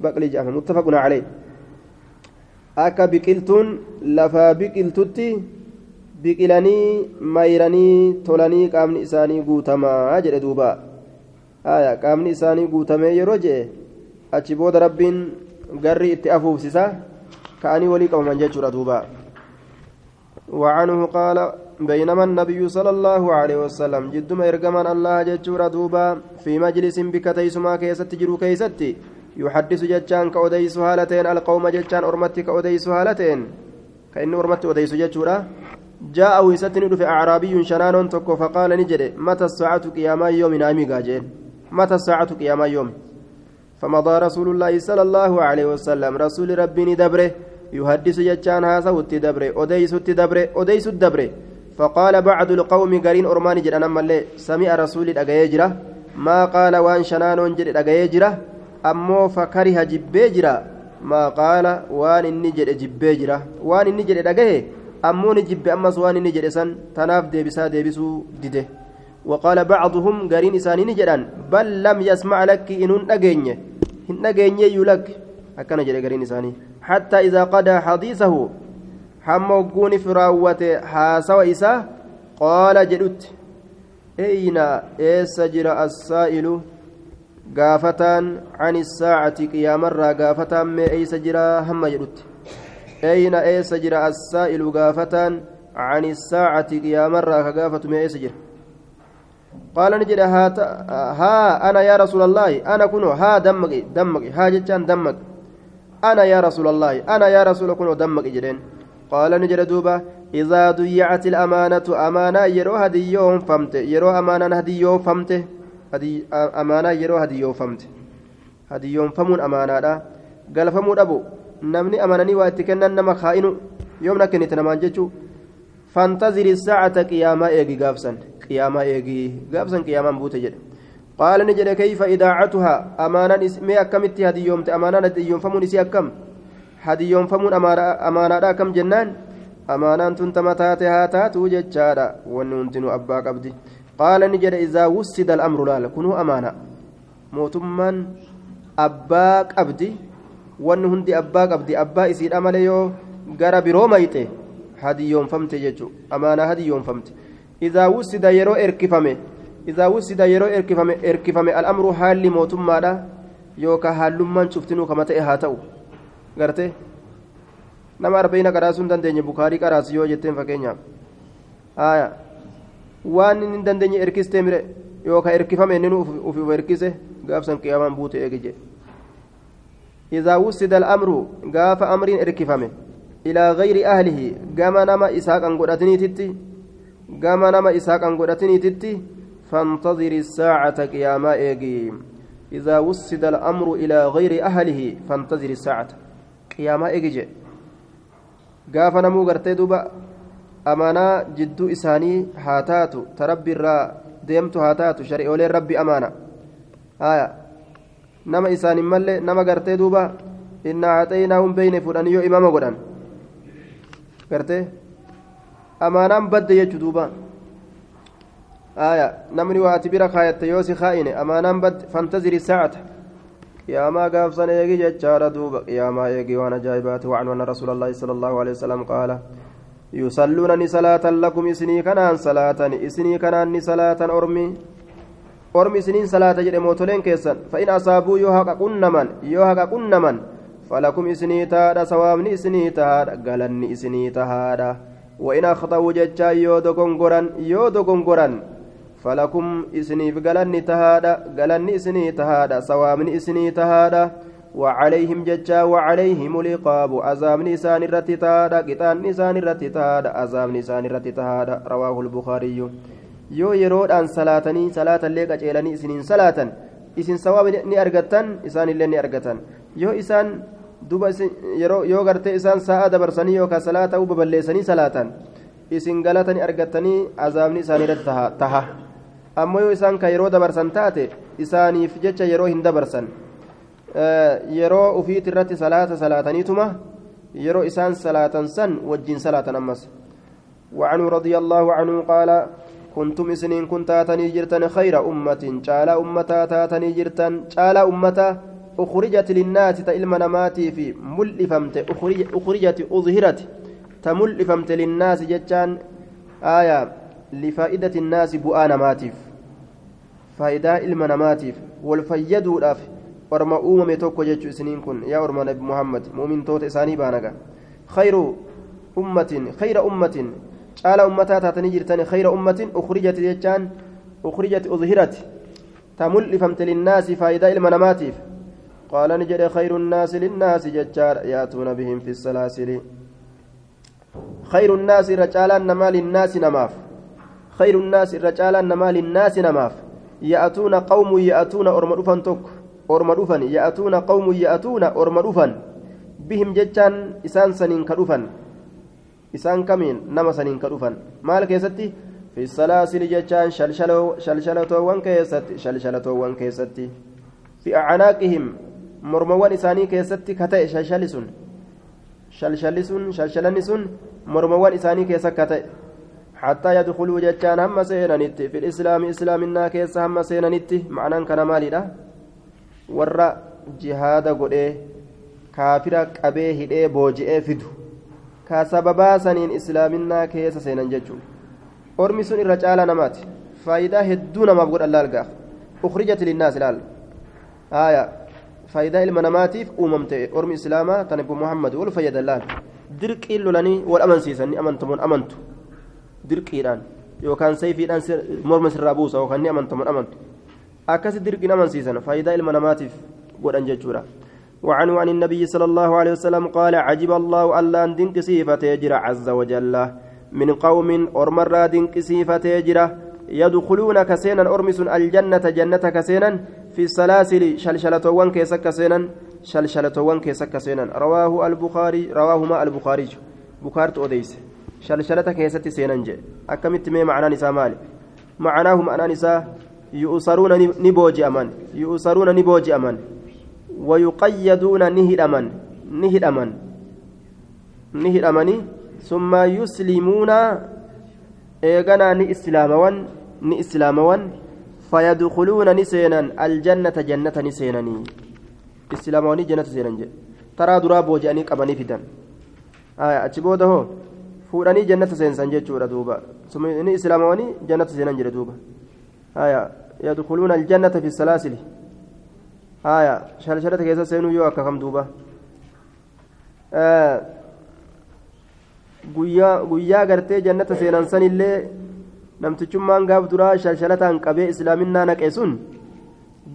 بقل جام متفق عليه. أكا بكلتون لفا بكلتتي mayranii tolanii qaamni isaanii guutamaa jedhe duuba aya qaamni isaanii guutamee yeroo jedhe achi booda rabbiin garri itti afuufsisa كأني ولي قوما جيتشورا دوبا وعنه قال بينما النبي صلى الله عليه وسلم جدما إرقما الله جيتشورا دوبا في مجلس بكتيسما كيست جرو كيستي يحدث جتشان كأوديس هالتين القوم جتشان أرمتي كأوديس هالتين كأن أرمتي أوديس جتشورا جاء ويستني في أعرابي شنان تكو فقال نجري متى الساعة قياما يوم نامي قاجين متى الساعة قياما يوم فمضى رسول الله صلى الله عليه وسلم. رسول ربي دبره يحدث جتان هاسوت دبره أديست دبره أديس دبره. فقال بعض القوم قرين أرمان جران مالي سمع رسول الأجيجرة ما قال وان شنان جر الأجيجرة أمو فكره جبيجرة ما قال وان جر جبيجرة وان جر الأجيه أمو نجب أمس وان جر سن. تناف ديبسا ديبسو ديده. وقال بعضهم قرين إسانين جران. بل لم يسمع لك إنون إن أجيني يلك أكن جري قرين إساني حتى إذا قضى حديثه حموقون فراوة حاسوا إسا قال جدت أين إيسجر السائل قافتان عن الساعة قيام الرا قافتان ما إيسجر هم جدت أين إيسجر السائل قافتان عن الساعة قيام الرا قافة ما إيسجر قال نجد ها, أنا يا رسول الله أنا كنو ها دمك دمك ها جتان دمك. أنا يا رسول الله أنا يا رسول كنو دمك جدين. قال نجد دوبا إذا ضيعت الأمانة أمانة يرو هدي يوم فمت يرو أمانة هدي يوم فمت هدي أمانة يرو هدي يوم فمت هدي يوم فمون أمانة لا قال فمون أبو نمني أمانني واتكنا نما خائن يوم نكنت نمان جتشو. فانتظر الساعة قيامة إيجي قابسا قيامة إيجي قابسا قيامة بوتة جد قال نجد كيف إذاعتها أمانا اسمي أكمت هدي يوم أمانا يوم فمون إسي أكم هدي يوم فمون أمانا كم جنان أمانا تنتم تاتها تاتو جتشارا وننتن أبا قبدي قال نجد إذا وسد الأمر لا كنوا أمانا موتمان أبا قبدي wanni hundi abbaa qabdi? Abbaa isiidha malee yoo gara biroo mayxe hadiyyoonfamte jechuudha amaanaa hadiyyoonfamte yeroo erkifame idaa wusida yeroo erkifame erkifame al'amru haalli mootummaadha yookaan haallummaan cuftinuu kama ta'e haa ta'u garte nama arba'ina qaraasuu hin dandeenye bukaarii qaraas yoo jetteen fakkeenyaaf haaya waan hin dandeenye erkistee mire yookaan erkifame inni ufi erkise gaafsan qiyaamaan buute eegi jedhe. إذا وسد الأمر قاف أمر إركفمه إلى غير أهله قام نما إساق أنقرأتني تتي قام نما إساق أنقرأتني تتي فانتظر الساعة قياما إيجي إذا وسد الأمر إلى غير أهله فانتظر الساعة قياما إيجي قاف نمو قرتي دوبا أمانة جدو إساني هاتاتو تربي الرا ديمتو هاتاتو شريعولي ربي أمانة آية نما إساني ملي نما قرتي دوبا إنا أعطيناهم بين فلانيو إمام قران قرتي أمانة بد يجو دوبا. آية نمني واتبرا خايت يوسي خائنة. أمانة بد فانتظر الساعة. يا ما قاف سنة يجي جتشارة دوبا. يا ما يجي وأنا جايبات وعن وأنا رسول الله صلى الله عليه وسلم قال يصلونني صلاة لكم إسني كنان صلاة إسني كنان صلاة أرمي أرمي سنين صلاة جد موتولين كيسن. فإن أصابوا يوهق قنمن يوهق قنمن فلكم إسني تادا سوامني إسني تادا قالني إسني تادا وإن أخطأوا جتشا يودو غنغران يودو غنغران فلكم إسنيف قالني تهادا قالني إسني تهادا سوامني إسني تهادا وعليهم ججا وعليهم العقاب عذاب نسان الرتتادا قطان نسان الرتتادا عذاب نسان الرتتادا رواه البخاري. yoo yeroodhaan salaatanii salaatallee qaceelanii isiniin salaatan isin sawaaba ni argattan isaanillee ni argatan yoo isaan duba yoo gartee isaan sa'a dabarsanii yookaan salaata baballeessanii salaatan isin galata ni argattanii azaabni isaanii irratti taha ammoo yoo isaan ka yeroo dabarsan taate isaaniif jecha yeroo hin dabarsan yeroo ufiit irratti salaata salaataniituma yeroo isaan salaatan san wajjin salaatan ammas وعنه رضي الله عنه قال كنتم سنين كنت تاتني جرتن خير أمة شالا أمتا تاتني جرتن شالا أمتا أخرجت للناس تإلم نماتي في ملفمت أخرج أخرجت أظهرت تملفمت للناس جتان آية لفائدة الناس بؤان ماتيف فائدة إلم نماتيف والفيدوا الأف orma uumame tokko jechu isiniin kun yaa orma nabi muhammad muumintoota isaanii baanaga khayru ummatin khayra ummatin caala ummataa taatanii jirtani khayra ummatin ukrijati jechaan ukrijati udhirati tamul'ifamte linnaasi faayidaa ilma namaatiif ni jedhe khayru nnaasi linnaasi jechaadha yaatuuna bihim fi salaasili خير الناس رجالا نما للناس نماف خير الناس رجالا نما للناس نماف يأتون قوم يأتون أرمى توك orma dhufan ya'atuuna qawmun ya'atuuna orma dhufan bihim jechaan isaan saniin ka dhufan isaan kamiin nama saniin ka dhufan maal keessatti fi salaasili jechaan shalshalatoowwan keessatti shalshalatoowwan keessatti fi acanaaqihim mormawwan isaanii keessatti ka ta'e shalshali sun shalshalli sun shalshalanni sun mormawwan isaanii keessa ka ta'e حتى يدخلوا جتان هم سينانيت في الإسلام إسلامنا كيس هم سينانيت معنى كان مالي warra jihaada godhee kaafira qabee hidhee booji'ee fidu ka sababaa saniin islaaminaa keessa seenan jechuudha ormi sun irra caala namaati faayidaa hedduu namaaf godhan laalgaa ukrijat linnaas ilaal haaya faayidaa ilma namaatiif uumamte ormi islaamaa tan ibbu muhammad wal fayyadan laal dirqiin lolanii wal amansiisan ni amantamoon amantu dirqiidhaan yookaan sayfiidhaan morma sirraa buusa yookaan ni amantamoon amantu akkasi dirqin amansiisan faayidaa ilma namaatiif godhan jechuudha وعنه عن النبي صلى الله عليه وسلم قال عجب الله ألا دنك سيفة يجرى عز وجل من قوم أرمر دنك سيفة يجرى يدخلون كسينا أرمس الجنة جنة كسينا في السلاسل شلشلة وان كيس كسينا شلشلة وان كيس كسينا رواه البخاري رواهما البخاري بخاري أوديس شلشلة كيسة سينا جي. أكملت معنى نساء مالي معناه معنى نساء يؤسرون نبوجئمن يؤسرون نبوجئمن ويقيدون نهدمن نهدمن نهدمني ثم يسلمون. إيغانا ني إسلاموان. ني إسلاموان. فيدخلون نسينا الجنة جنة نسينني إسلامواني جنة سينن ترى درا بوجئني قبني فدان آية أتشبوده هو. fuudhanii jannata seensan jechuudha duuba ni islaamawanii jannata seenan jedhe duuba آية يدخلون الجنة في السلاسل. آية شلشلة كيسا سينو يو أكا دوبا. آه guyyaa gartee jannata seenan sanillee namtichummaan gaaf duraa shalshalataan qabee islaaminaa naqe sun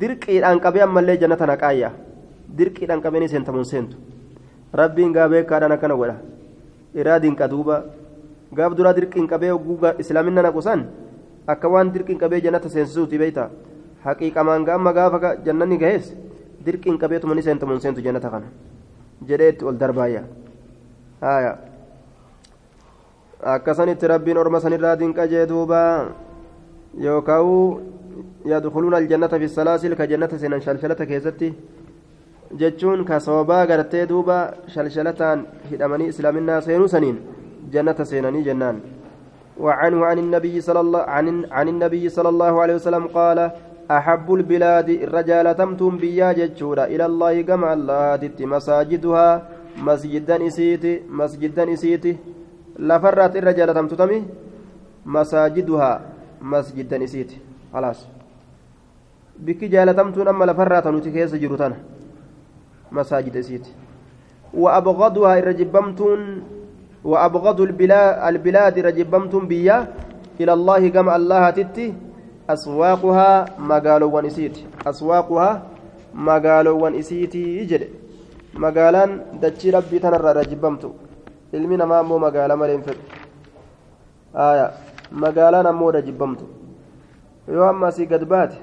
dirqiidhaan qabee ammallee jannata naqaayya dirqiidhaan qabeen seentamuun seentu rabbiin gaabeekaadhaan akkana godha iraa dinqa duuba gaaf duraa dirqiin qabee islaaminaa naqu san akka waan dirqiin qabee jannata seensisuuti beeyta haqiiqamaan gaama gaafa jannanni gahees dirqiin qabeetuma ni seentu mun seentu jannata kana jedhee itti ol darbaayya akkasanitti rabbiin orma sanirraa dinqajee duuba yookaan yadkhuluuna aljannata fi salaasil ka jannata seenan shalshalata keessatti jechuun ka sababaa gartee duuba shalshalataan hidhamanii islaaminaa seenuu saniin jannata seenanii jennaan وعنه عن النبي صلى الله عن عن النبي صلى الله عليه وسلم قال أحب البلاد الرجال تمتم بيا جتشورا إلى الله كما الله مساجدها مسجدا إسيتي مسجدا إسيتي لفرت الرجال تمتمي مساجدها مسجدا إسيتي خلاص بك جالتمتون أما لفرت نوتي كيس جروتنا مساجد إسيتي وأبغضها الرجبمتون وأبغض البلاد, البلاد رجبمتم بيا إلى الله كما الله تتي أسواقها مقالو ونسيت أسواقها مقالو ونسيتي يجد مقالان دتشي ربي تنرى رجبمتو ilmi namaa ammoo magaalaa malee hin fedhu magaalaan ammoo rajibamtu yoo amma asii gad baate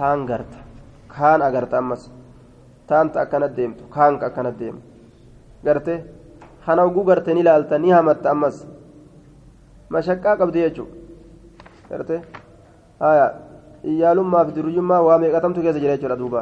taan garta kaan agarta ammas taanta akkanat deemtu kaanka akkanat deemu garte kana oguu garte ni laalta ni hamatta ammas mashaqqaa qabdi jechuu garte haya iyyaalummaa fi duruyyummaa waa meeqatamtu keessa jira jechuudha duuba